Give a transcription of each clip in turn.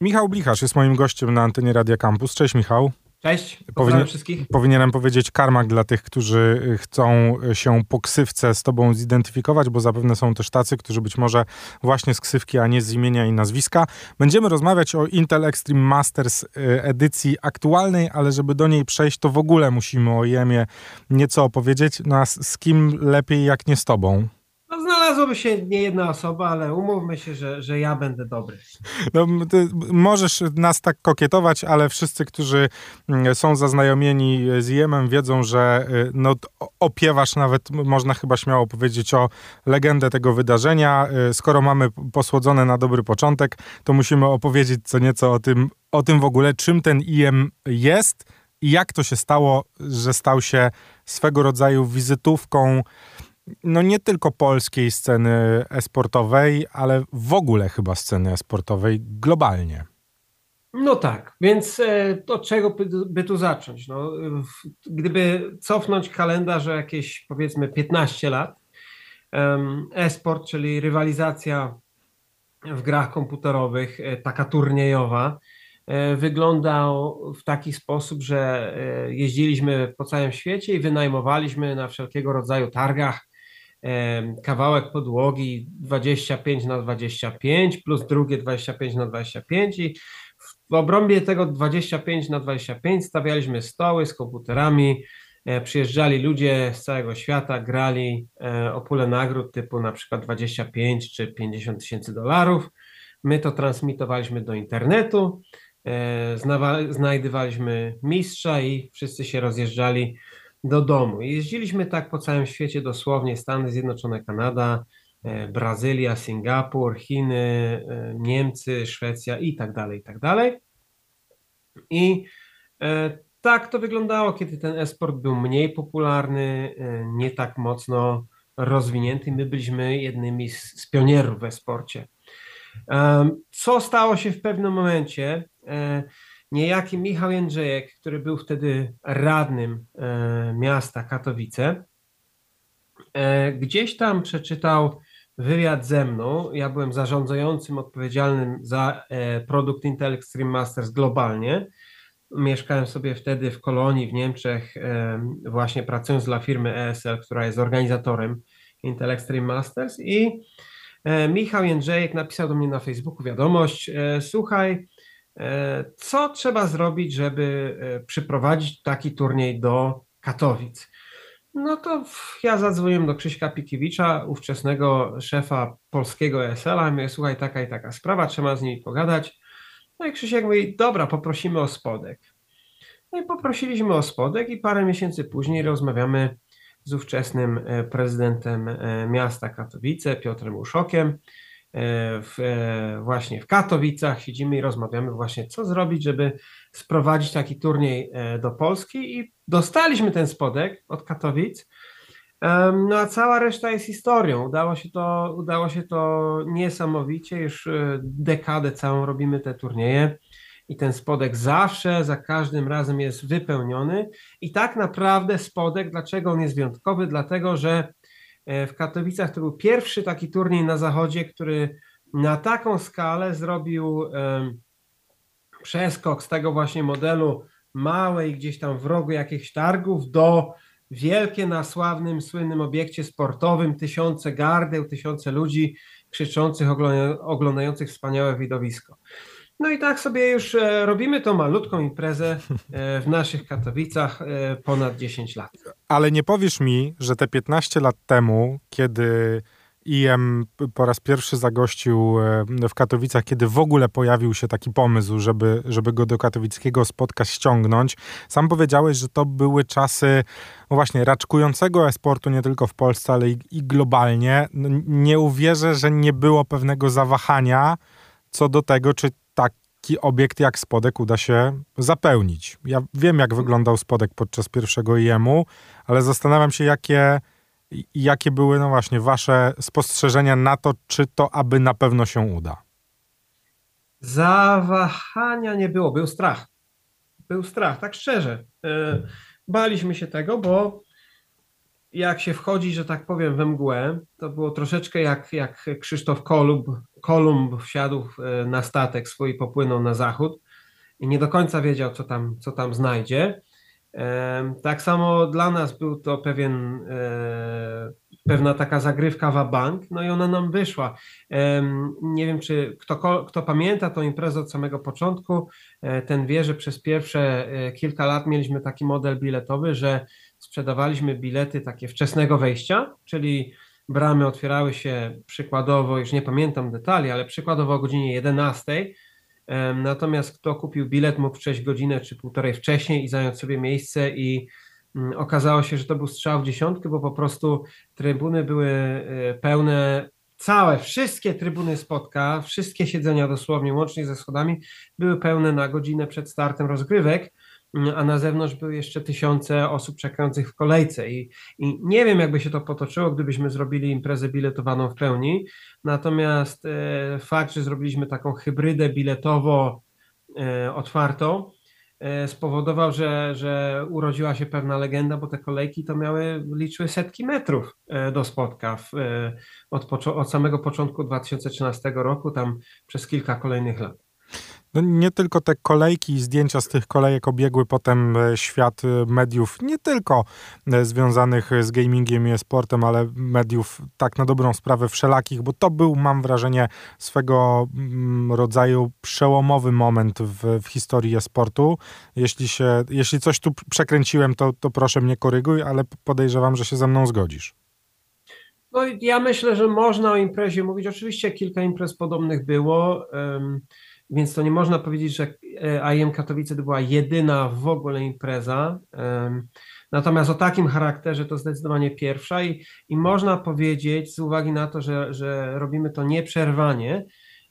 Michał Blichasz jest moim gościem na antenie Radia Campus. Cześć Michał. Cześć, pozdrawiam wszystkich. Powinienem powiedzieć karmak dla tych, którzy y, chcą się po ksywce z tobą zidentyfikować, bo zapewne są też tacy, którzy być może właśnie z ksywki, a nie z imienia i nazwiska. Będziemy rozmawiać o Intel Extreme Masters y, edycji aktualnej, ale żeby do niej przejść, to w ogóle musimy o Jemie nieco opowiedzieć. No a z kim lepiej jak nie z tobą? Znalazłoby się nie jedna osoba, ale umówmy się, że, że ja będę dobry. No, możesz nas tak kokietować, ale wszyscy, którzy mm, są zaznajomieni z Jemem, wiedzą, że y, no, opiewasz nawet, można chyba śmiało powiedzieć, o legendę tego wydarzenia. Y, skoro mamy posłodzone na dobry początek, to musimy opowiedzieć co nieco o tym, o tym w ogóle, czym ten IM jest i jak to się stało, że stał się swego rodzaju wizytówką no nie tylko polskiej sceny esportowej, ale w ogóle chyba sceny esportowej globalnie. No tak, więc e, od czego by, by tu zacząć? No, gdyby cofnąć kalendarz o jakieś powiedzmy 15 lat, esport, czyli rywalizacja w grach komputerowych, e, taka turniejowa, e, wyglądał w taki sposób, że jeździliśmy po całym świecie i wynajmowaliśmy na wszelkiego rodzaju targach kawałek podłogi 25 na 25 plus drugie 25 na 25 i w obrębie tego 25 na 25 stawialiśmy stoły z komputerami, e, przyjeżdżali ludzie z całego świata, grali e, o pulę nagród typu na przykład 25 czy 50 tysięcy dolarów. My to transmitowaliśmy do internetu, e, znajdywaliśmy mistrza i wszyscy się rozjeżdżali do domu. Jeździliśmy tak po całym świecie dosłownie, Stany Zjednoczone, Kanada, e, Brazylia, Singapur, Chiny, e, Niemcy, Szwecja i tak dalej, i tak dalej. I e, tak to wyglądało, kiedy ten esport był mniej popularny, nie tak mocno rozwinięty. My byliśmy jednymi z, z pionierów w esporcie. Co stało się w pewnym momencie? Niejaki Michał Jędrzejek, który był wtedy radnym e, miasta Katowice, e, gdzieś tam przeczytał wywiad ze mną. Ja byłem zarządzającym odpowiedzialnym za e, produkt Intel Extreme Masters globalnie. Mieszkałem sobie wtedy w kolonii w Niemczech, właśnie pracując dla firmy ESL, która jest organizatorem Intel Extreme Masters i Michał Jędrzejek napisał do mnie na Facebooku wiadomość, słuchaj, co trzeba zrobić, żeby e, przyprowadzić taki turniej do Katowic? No to ja zadzwoniłem do Krzyśka Pikiewicza, ówczesnego szefa polskiego ESL-a, mówię, słuchaj, taka i taka sprawa, trzeba z niej pogadać. No i Krzysiek mówi, dobra, poprosimy o spodek. No i poprosiliśmy o spodek i parę miesięcy później rozmawiamy z ówczesnym e, prezydentem miasta Katowice, Piotrem Uszokiem, E, w, e, właśnie w Katowicach, siedzimy i rozmawiamy właśnie, co zrobić, żeby sprowadzić taki turniej e, do Polski i dostaliśmy ten spodek od Katowic. No a cała reszta jest historią. Udało się to, udało się to niesamowicie. Już dekadę całą robimy te turnieje i ten spodek zawsze, za każdym razem jest wypełniony. I tak naprawdę spodek, dlaczego on jest wyjątkowy? Dlatego, że E, w Katowicach to był pierwszy taki turniej na zachodzie, który na taką skalę zrobił przeskok z tego właśnie modelu małej gdzieś tam w rogu jakichś targów do wielkie na sławnym, słynnym obiekcie sportowym, tysiące gardeł, tysiące ludzi krzyczących, oglądających wspaniałe widowisko. No i tak sobie już e, robimy tą malutką imprezę e, w naszych Katowicach e, ponad 10 lat. Ale nie powiesz mi, że te 15 lat temu, kiedy IM po raz pierwszy zagościł w Katowicach, kiedy w ogóle pojawił się taki pomysł, żeby, żeby go do katowickiego spotka ściągnąć. Sam powiedziałeś, że to były czasy no właśnie raczkującego esportu nie tylko w Polsce, ale i, i globalnie. Nie uwierzę, że nie było pewnego zawahania co do tego, czy taki obiekt jak spodek uda się zapełnić. Ja wiem, jak wyglądał spodek podczas pierwszego IEM-u, ale zastanawiam się, jakie, jakie były, no właśnie, wasze spostrzeżenia na to, czy to aby na pewno się uda. Zawahania nie było, był strach. Był strach, tak szczerze. E, baliśmy się tego, bo jak się wchodzi, że tak powiem, we mgłę, to było troszeczkę jak, jak Krzysztof Kolumb, Kolumb wsiadł na statek swój popłynął na zachód i nie do końca wiedział, co tam, co tam znajdzie. Tak samo dla nas był to pewien, e, pewna taka zagrywka w bank, no i ona nam wyszła. Nie wiem, czy kto, kto pamięta tą imprezę od samego początku, e, ten wie, że przez pierwsze e, kilka lat mieliśmy taki model biletowy, że sprzedawaliśmy bilety takie wczesnego wejścia, czyli bramy otwierały się przykładowo, już nie pamiętam detali, ale przykładowo o godzinie 11 Natomiast kto kupił bilet, mógł przejść godzinę czy półtorej wcześniej i zająć sobie miejsce i mm, okazało się, że to był strzał w dziesiątkę, bo po prostu trybuny były e, pełne, całe, wszystkie trybuny spotka, wszystkie siedzenia dosłownie, łącznie ze schodami, były pełne na godzinę przed startem rozgrywek a na zewnątrz były jeszcze tysiące osób czekających w kolejce I, i nie wiem, jakby się to potoczyło, gdybyśmy zrobili imprezę biletowaną w pełni, natomiast e, fakt, że zrobiliśmy taką hybrydę biletowo e, otwartą, e, spowodował, że, że urodziła się pewna legenda, bo te kolejki to miały, liczyły setki metrów e, do spotka w, e, od, od samego początku 2013 roku, tam przez kilka kolejnych lat. No nie tylko te kolejki i zdjęcia z tych kolejek obiegły potem e, świat e, mediów, nie tylko e, związanych z gamingiem i sportem, ale mediów tak na dobrą sprawę wszelakich, bo to był, mam wrażenie, swego mm, rodzaju przełomowy moment w, w historii e-sportu. Jeśli, się, jeśli coś tu przekręciłem, to, to proszę mnie koryguj, ale podejrzewam, że się ze mną zgodzisz. No ja myślę, że można o imprezie mówić. Oczywiście kilka imprez podobnych było. Um, więc to nie można powiedzieć, że e, IM Katowice to była jedyna w ogóle impreza. Natomiast o takim charakterze to zdecydowanie pierwsza i, i można powiedzieć, z uwagi na to, że, że robimy to nieprzerwanie,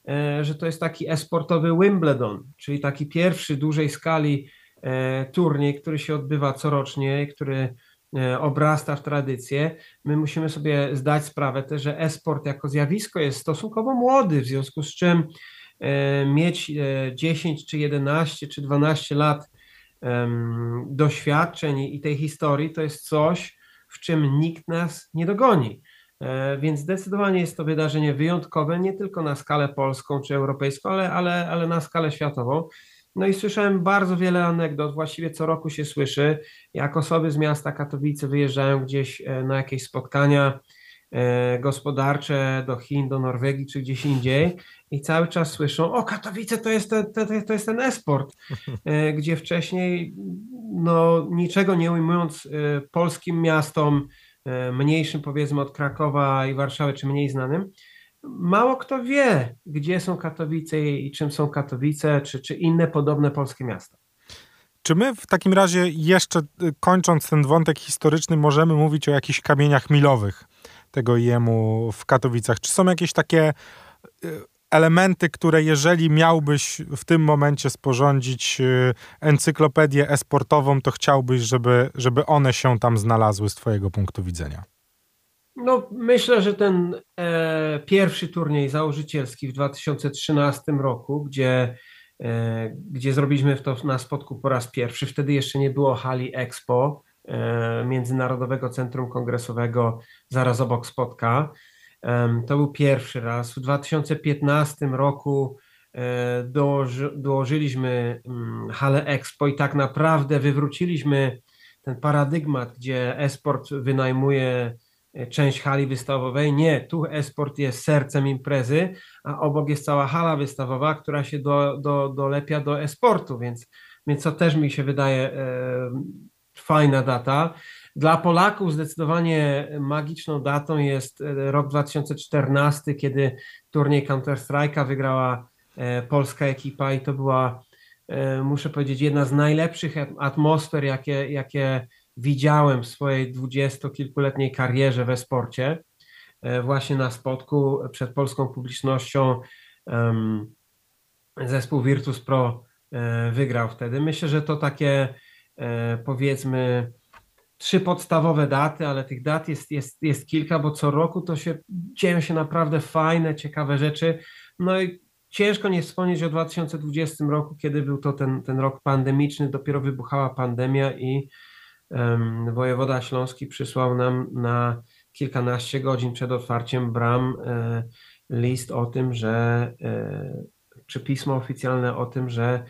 e, że to jest taki esportowy Wimbledon, czyli taki pierwszy dużej skali e, turniej, który się odbywa corocznie, który obrasta w tradycję. My musimy sobie zdać sprawę też, że esport jako zjawisko jest stosunkowo młody, w związku z czym mieć 10 e, czy 11 czy 12 lat doświadczeń i tej historii, to jest coś, w czym nikt nas nie dogoni. E, więc zdecydowanie jest to wydarzenie wyjątkowe, nie tylko na skalę polską czy europejską, ale, ale, ale na skalę światową. No i słyszałem bardzo wiele anegdot, właściwie co roku się słyszy, jak osoby z miasta Katowice wyjeżdżają gdzieś na jakieś spotkania gospodarcze do Chin, do Norwegii czy gdzieś indziej i cały czas słyszą, o Katowice to jest, te, te, to jest ten esport, e, gdzie wcześniej no, niczego nie ujmując e, polskim miastom, e, mniejszym powiedzmy od Krakowa i Warszawy, czy mniej znanym, mało kto wie, gdzie są Katowice i czym są Katowice, czy, czy inne podobne polskie miasta. Czy my w takim razie jeszcze kończąc ten wątek historyczny możemy mówić o jakichś kamieniach milowych tego jemu w Katowicach? Czy są jakieś takie elementy, które jeżeli miałbyś w tym momencie sporządzić y, encyklopedię esportową, to chciałbyś, żeby, żeby one się tam znalazły z Twojego punktu widzenia? No, myślę, że ten e, pierwszy turniej założycielski w 2013 roku, gdzie, e, gdzie zrobiliśmy to na spotku po raz pierwszy, wtedy jeszcze nie było hali Expo, e, Międzynarodowego Centrum Kongresowego, zaraz obok spotka. To był pierwszy raz. W 2015 roku e, dołoży, dołożyliśmy mm, halę Expo i tak naprawdę wywróciliśmy ten paradygmat, gdzie esport wynajmuje e, część hali wystawowej. Nie, tu esport jest sercem imprezy, a obok jest cała hala wystawowa, która się do, do, dolepia do esportu, więc, więc to też mi się wydaje e, fajna data. Dla Polaków zdecydowanie magiczną datą jest e, rok 2014, kiedy turniej Counter-Strike'a wygrała e, polska ekipa i to była, e, muszę powiedzieć, jedna z najlepszych atmosfer, jakie, jakie widziałem w swojej dwudziestokilkuletniej karierze we sporcie. Właśnie na spotku przed polską publicznością zespół Virtus Pro wygrał wtedy. Myślę, że to takie powiedzmy trzy podstawowe daty, ale tych dat jest, jest, jest kilka, bo co roku to się dzieją się naprawdę fajne, ciekawe rzeczy. No i ciężko nie wspomnieć o 2020 roku, kiedy był to ten, ten rok pandemiczny, dopiero wybuchała pandemia i wojewoda śląski przysłał nam na kilkanaście godzin przed otwarciem bram list o tym, że czy pismo oficjalne o tym, że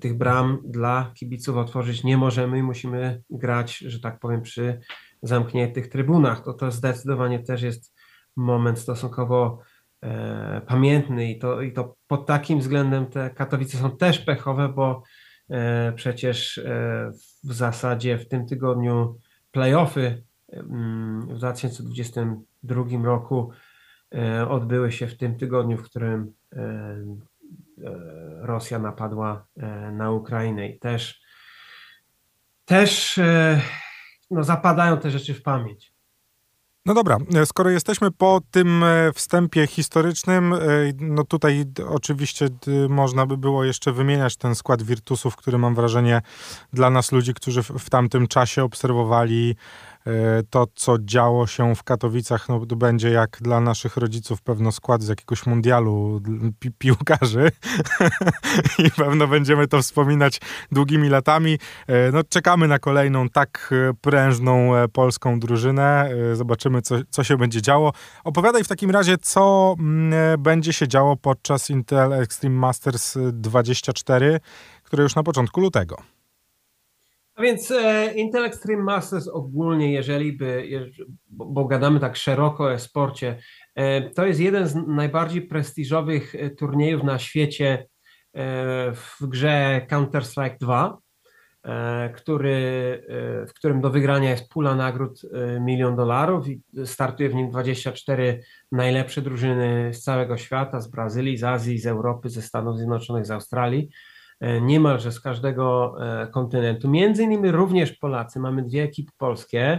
tych bram dla kibiców otworzyć nie możemy i musimy grać, że tak powiem, przy zamkniętych trybunach. To to zdecydowanie też jest moment stosunkowo e, pamiętny i to, i to pod takim względem te Katowice są też pechowe, bo e, przecież e, w zasadzie w tym tygodniu playoffy mm, w 2022 roku e, odbyły się w tym tygodniu, w którym e, e, Rosja napadła na Ukrainę i też też no, zapadają te rzeczy w pamięć. No dobra, skoro jesteśmy po tym e, wstępie historycznym, e, no tutaj oczywiście można by było jeszcze wymieniać ten skład Virtusów, który mam wrażenie dla nas ludzi, którzy w tamtym czasie obserwowali E, to, co działo się w Katowicach, no, to będzie jak dla naszych rodziców pewno skład z jakiegoś mundialu pi piłkarzy i pewno będziemy to wspominać długimi latami. E, no, czekamy na kolejną tak e, prężną polską drużynę. Zobaczymy, co, co się będzie działo. Opowiadaj w takim razie, co mm, będzie się działo podczas Intel Extreme Masters 24, które już na początku lutego. A więc e, Intel Extreme Masters ogólnie, jeżeli by, bo, bo gadamy tak szeroko o sporcie, e, to jest jeden z najbardziej prestiżowych e, turniejów na świecie e, w grze Counter-Strike 2, e, który, e, w którym do wygrania jest pula nagród milion dolarów i startuje w nim 24 najlepsze drużyny z całego świata, z Brazylii, z Azji, z Europy, ze Stanów Zjednoczonych, z Australii. E, niemalże z każdego e, kontynentu. Między innymi również Polacy. Mamy dwie ekipy polskie.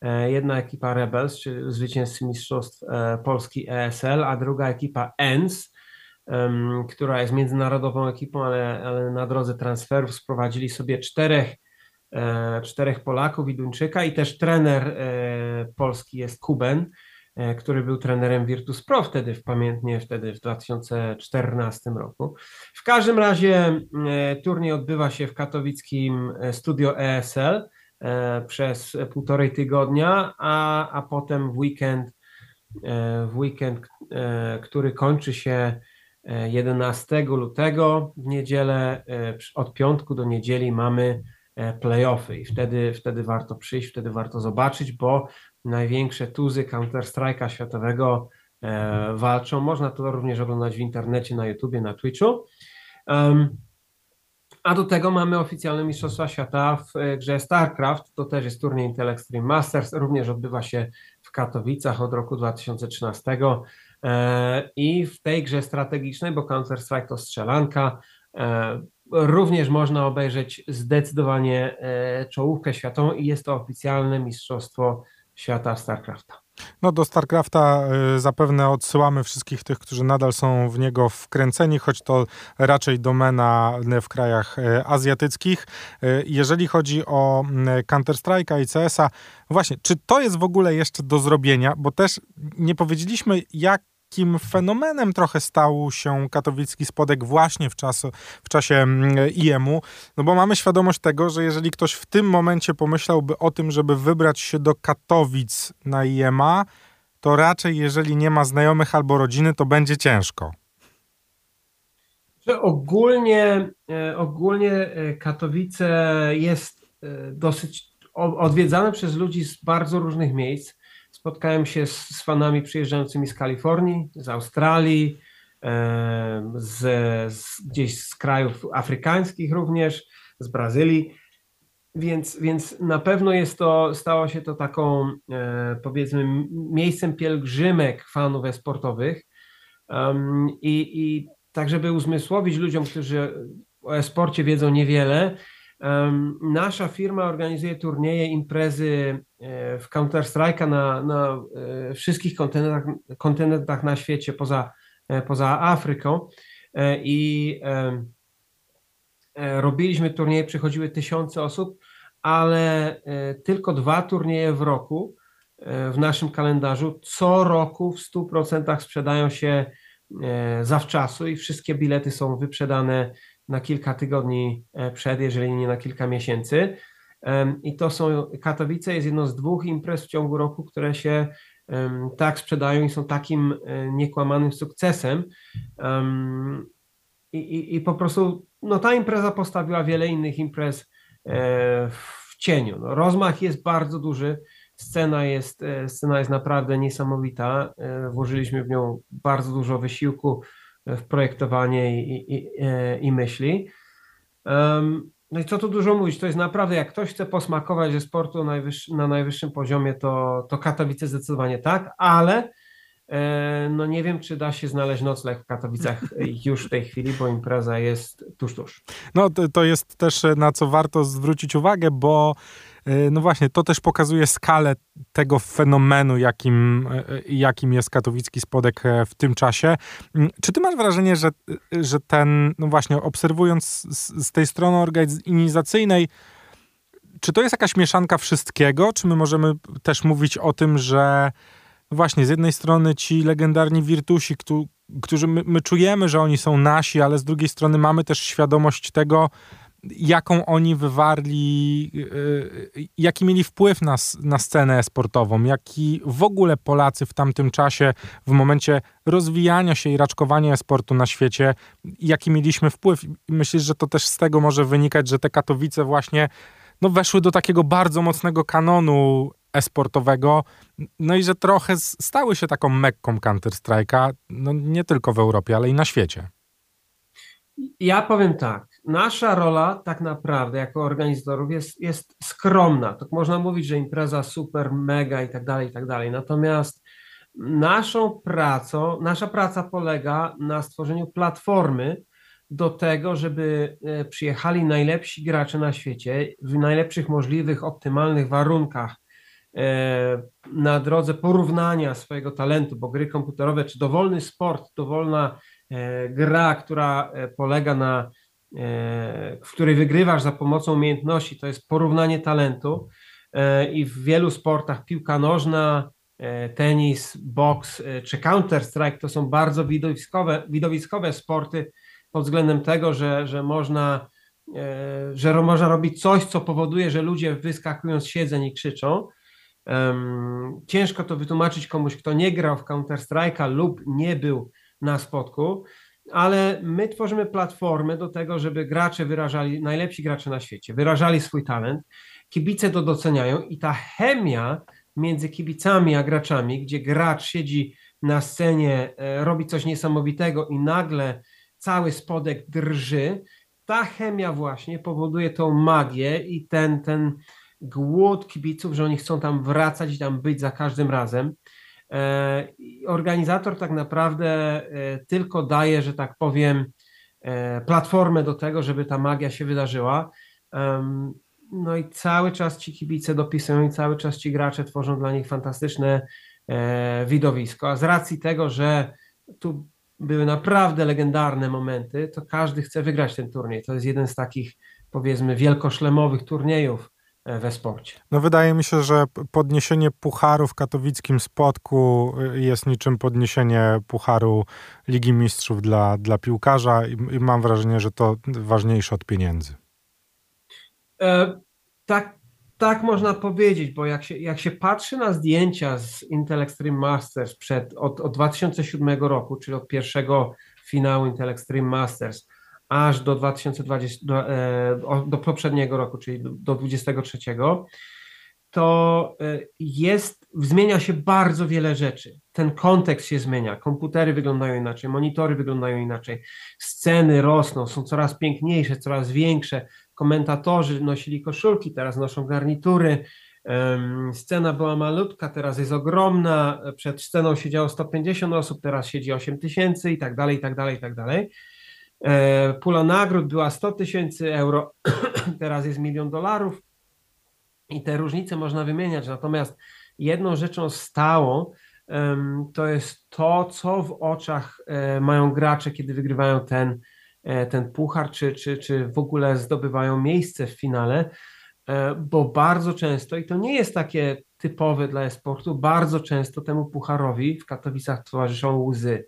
E, jedna ekipa Rebels, czyli zwycięzcy Mistrzostw Polski ESL, a druga ekipa ENS, która jest międzynarodową ekipą, ale, ale na drodze transferów sprowadzili sobie czterech, czterech Polaków i Duńczyka i też trener polski jest Kuben, który był trenerem Virtus Pro wtedy, w pamiętnie wtedy w 2014 roku. W każdym razie e, turniej odbywa się w katowickim e, studio ESL przez półtorej tygodnia, a, a potem w weekend, w weekend, który kończy się 11 lutego, w niedzielę, od piątku do niedzieli mamy playoffy i wtedy, wtedy warto przyjść, wtedy warto zobaczyć, bo największe tuzy Counter-Strike'a światowego e, walczą. Można to również oglądać w internecie, na YouTubie, na Twitchu. A do tego mamy oficjalne Mistrzostwa Świata w e, grze StarCraft. To też jest turniej Intel Extreme Masters. Również odbywa się w Katowicach od roku 2013. E, I w tej grze strategicznej, bo Counter-Strike to strzelanka, e, również można obejrzeć zdecydowanie czołówkę światową i jest to oficjalne Mistrzostwo świata StarCrafta. No do StarCrafta y, zapewne odsyłamy wszystkich tych, którzy nadal są w niego wkręceni, choć to raczej domena w krajach y, azjatyckich. Jeżeli chodzi o Counter-Strike'a i CS-a, właśnie, czy to jest w ogóle jeszcze do zrobienia? Bo też nie powiedzieliśmy, jak takim fenomenem trochę stał się katowicki spodek właśnie w, czasu, w czasie mm, IEM-u, no bo mamy świadomość tego, że jeżeli ktoś w tym momencie pomyślałby o tym, żeby wybrać się do Katowic na IEM-a, to raczej jeżeli nie ma znajomych albo rodziny, to będzie ciężko. Ogólnie, e, ogólnie e, Katowice jest e, dosyć odwiedzane przez ludzi z bardzo różnych miejsc. Spotkałem się z, z fanami przyjeżdżającymi z Kalifornii, z Australii, z, z, gdzieś z krajów afrykańskich również, z Brazylii. Więc, więc na pewno jest to, stało się to taką, e, powiedzmy, miejscem pielgrzymek fanów esportowych. I, I tak, żeby uzmysłowić ludziom, którzy o esporcie wiedzą niewiele, Nasza firma organizuje turnieje, imprezy e, w Counter-Strike'a na, na e, wszystkich kontynentach, kontynentach na świecie poza, e, poza Afryką. I robiliśmy turnieje, przychodziły tysiące osób, ale tylko dwa turnieje w roku w naszym kalendarzu co roku w 100% sprzedają się zawczasu i wszystkie bilety są wyprzedane na kilka tygodni e, przed, jeżeli nie na kilka miesięcy. I to są, Katowice jest jedną z dwóch imprez w ciągu roku, które się tak sprzedają i są takim e, niekłamanym sukcesem. I, i, i po prostu no, ta impreza postawiła wiele innych imprez e, w cieniu. No, rozmach jest bardzo duży, scena jest, scena jest naprawdę niesamowita. Włożyliśmy w nią bardzo dużo wysiłku w projektowanie i, i, i myśli. No i co tu dużo mówić, to jest naprawdę, jak ktoś chce posmakować ze sportu na najwyższym poziomie, to, to Katowice zdecydowanie tak, ale e, no nie wiem, czy da się znaleźć nocleg w Katowicach już w tej chwili, bo impreza jest tuż, tuż. No to jest też na co warto zwrócić uwagę, bo E, no właśnie, to też pokazuje skalę tego fenomenu, jakim, e, jakim jest katowicki spodek e, w tym czasie. Mm, czy ty masz wrażenie, że, że ten, no właśnie, obserwując z, z tej strony organizacyjnej, czy to jest jakaś mieszanka wszystkiego? Czy my możemy też mówić o tym, że właśnie z jednej strony ci legendarni wirtusi, którzy my, my czujemy, że oni są nasi, ale z drugiej strony mamy też świadomość tego, jaką oni wywarli, y, jaki mieli wpływ na, na scenę sportową, jaki w ogóle Polacy w tamtym czasie, w momencie rozwijania się i raczkowania sportu na świecie, jaki mieliśmy wpływ. Myślisz, że to też z tego może wynikać, że te Katowice właśnie no, weszły do takiego bardzo mocnego kanonu esportowego, no i że trochę stały się taką mekką Counter-Strike'a, no nie tylko w Europie, ale i na świecie. Ja powiem tak, nasza rola tak naprawdę jako organizatorów jest, jest skromna. Tak można mówić, że impreza super, mega i tak dalej, i tak dalej. Natomiast naszą pracą, nasza praca polega na stworzeniu platformy do tego, żeby e, przyjechali najlepsi gracze na świecie w najlepszych możliwych, optymalnych warunkach e, na drodze porównania swojego talentu, bo gry komputerowe czy dowolny sport, dowolna e, gra, która polega na w której wygrywasz za pomocą umiejętności, to jest porównanie talentu e, i w wielu sportach piłka nożna, e, tenis, boks czy Counter-Strike to są bardzo widowiskowe, widowiskowe sporty pod względem tego, że, że można że można robić coś, co powoduje, że ludzie wyskakują z siedzeń i krzyczą. Ciężko to wytłumaczyć komuś, kto nie grał w Counter-Strike'a lub nie był na spotku ale my tworzymy platformę do tego, żeby gracze wyrażali, najlepsi gracze na świecie, wyrażali swój talent, kibice to doceniają i ta chemia między kibicami a graczami, gdzie gracz siedzi na scenie, e, robi coś niesamowitego i nagle cały spodek drży, ta chemia właśnie powoduje tą magię i ten, ten głód kibiców, że oni chcą tam wracać i tam być za każdym razem. E, organizator tak naprawdę e, tylko daje, że tak powiem, e, platformę do tego, żeby ta magia się wydarzyła. No i cały czas ci kibice dopisują i cały czas ci gracze tworzą dla nich fantastyczne widowisko. A z racji tego, że tu były naprawdę legendarne momenty, to każdy chce wygrać ten turniej. To jest jeden z takich, powiedzmy, wielkoszlemowych turniejów we sporcie. No wydaje mi się, że podniesienie pucharu w katowickim spotku y, jest niczym podniesienie pucharu Ligi Mistrzów dla, dla piłkarza i, i mam wrażenie, że to ważniejsze od pieniędzy. E, tak, tak można powiedzieć, bo jak się, jak się patrzy na zdjęcia z Intel Extreme Masters przed, od, od 2007 roku, czyli od pierwszego finału Intel Extreme Masters, aż do 2020, do, e, do poprzedniego roku, czyli do, do 23, to e, jest, zmienia się bardzo wiele rzeczy. Ten kontekst się zmienia, komputery wyglądają inaczej, monitory wyglądają inaczej, sceny rosną, są coraz piękniejsze, coraz większe, komentatorzy nosili koszulki, teraz noszą garnitury, Scena była malutka, teraz jest ogromna. Przed sceną siedziało 150 osób, teraz siedzi 8 tysięcy i tak dalej, i tak dalej, i tak dalej. E, pula nagród była 100 tysięcy euro, teraz jest milion dolarów i te różnice można wymieniać. Natomiast jedną rzeczą stałą to jest to, co w oczach e, mają gracze, kiedy wygrywają ten, e, ten puchar, czy, czy, czy w ogóle zdobywają miejsce w finale, bo bardzo często, i to nie jest takie typowe dla e-sportu, bardzo często temu pucharowi w Katowicach towarzyszą łzy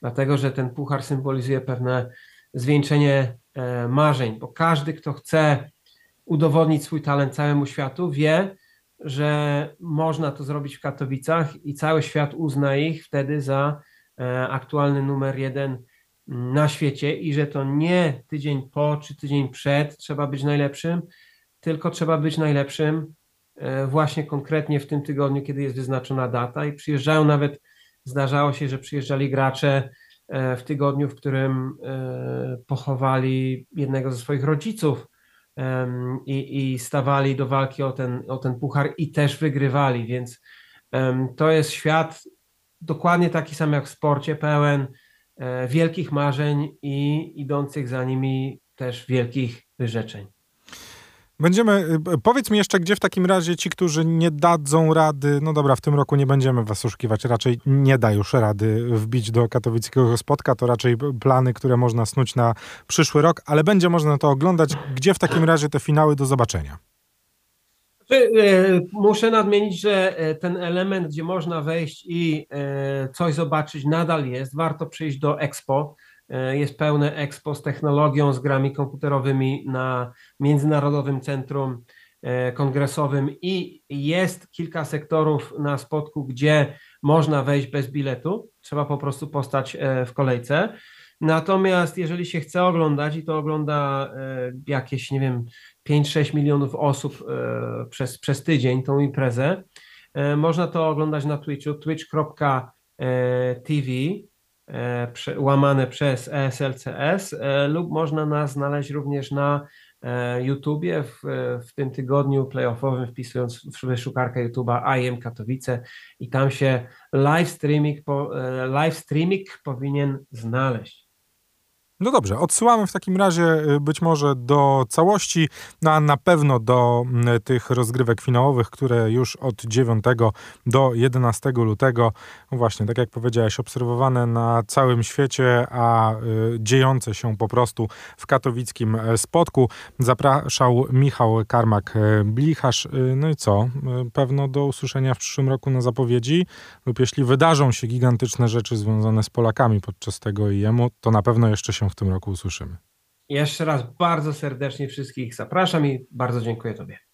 dlatego że ten puchar symbolizuje pewne zwieńczenie e, marzeń, bo każdy, kto chce udowodnić swój talent całemu światu, wie, że można to zrobić w Katowicach i cały świat uzna ich wtedy za e, aktualny numer jeden na świecie i że to nie tydzień po czy tydzień przed trzeba być najlepszym, tylko trzeba być najlepszym e, właśnie konkretnie w tym tygodniu, kiedy jest wyznaczona data i przyjeżdżają nawet, zdarzało się, że przyjeżdżali gracze e, w tygodniu, w którym pochowali jednego ze swoich rodziców, i, i stawali do walki o ten, o ten puchar i też wygrywali, więc to jest świat dokładnie taki sam jak w sporcie, pełen e, wielkich marzeń i idących za nimi też wielkich wyrzeczeń. Będziemy, y, powiedz mi jeszcze, gdzie w takim razie ci, którzy nie dadzą rady, no dobra, w tym roku nie będziemy was oszukiwać, raczej nie da już rady wbić do katowickiego spotka, to raczej plany, które można snuć na przyszły rok, ale będzie można to oglądać. Gdzie w takim razie te finały do zobaczenia? Znaczy, y, muszę nadmienić, że y, ten element, gdzie można wejść i coś zobaczyć, nadal jest. Warto przyjść do Expo. E, jest pełne expo z technologią, z grami komputerowymi na Międzynarodowym Centrum e, Kongresowym i jest kilka sektorów na spotku, gdzie można wejść bez biletu. Trzeba po prostu postać e, w kolejce. Natomiast jeżeli się chce oglądać i to ogląda jakieś, nie wiem, 5-6 milionów osób przez, przez tydzień tą imprezę, można to oglądać na Twitchu, twitch.tv łamane przez ESLCS e, lub można nas znaleźć również na e, YouTubie w, w tym tygodniu playoffowym, wpisując w wyszukarkę YouTube'a IM Katowice i tam się live streaming, live streaming powinien znaleźć. No dobrze, odsyłamy w takim razie y, być może do całości, no a na pewno do mm, tych rozgrywek finałowych, które już od 9 do 11 lutego, właśnie tak jak powiedziałeś, obserwowane na całym świecie, a y, dziejące się po prostu w katowickim e, spotku. Zapraszał Michał Karmak-Blicharz. Y, no i co? Pewno do usłyszenia w przyszłym roku na zapowiedzi lub jeśli wydarzą się gigantyczne rzeczy związane z Polakami podczas tego IEM-u, to na pewno jeszcze w tym roku usłyszymy. Jeszcze raz bardzo serdecznie wszystkich zapraszam i bardzo dziękuję Tobie.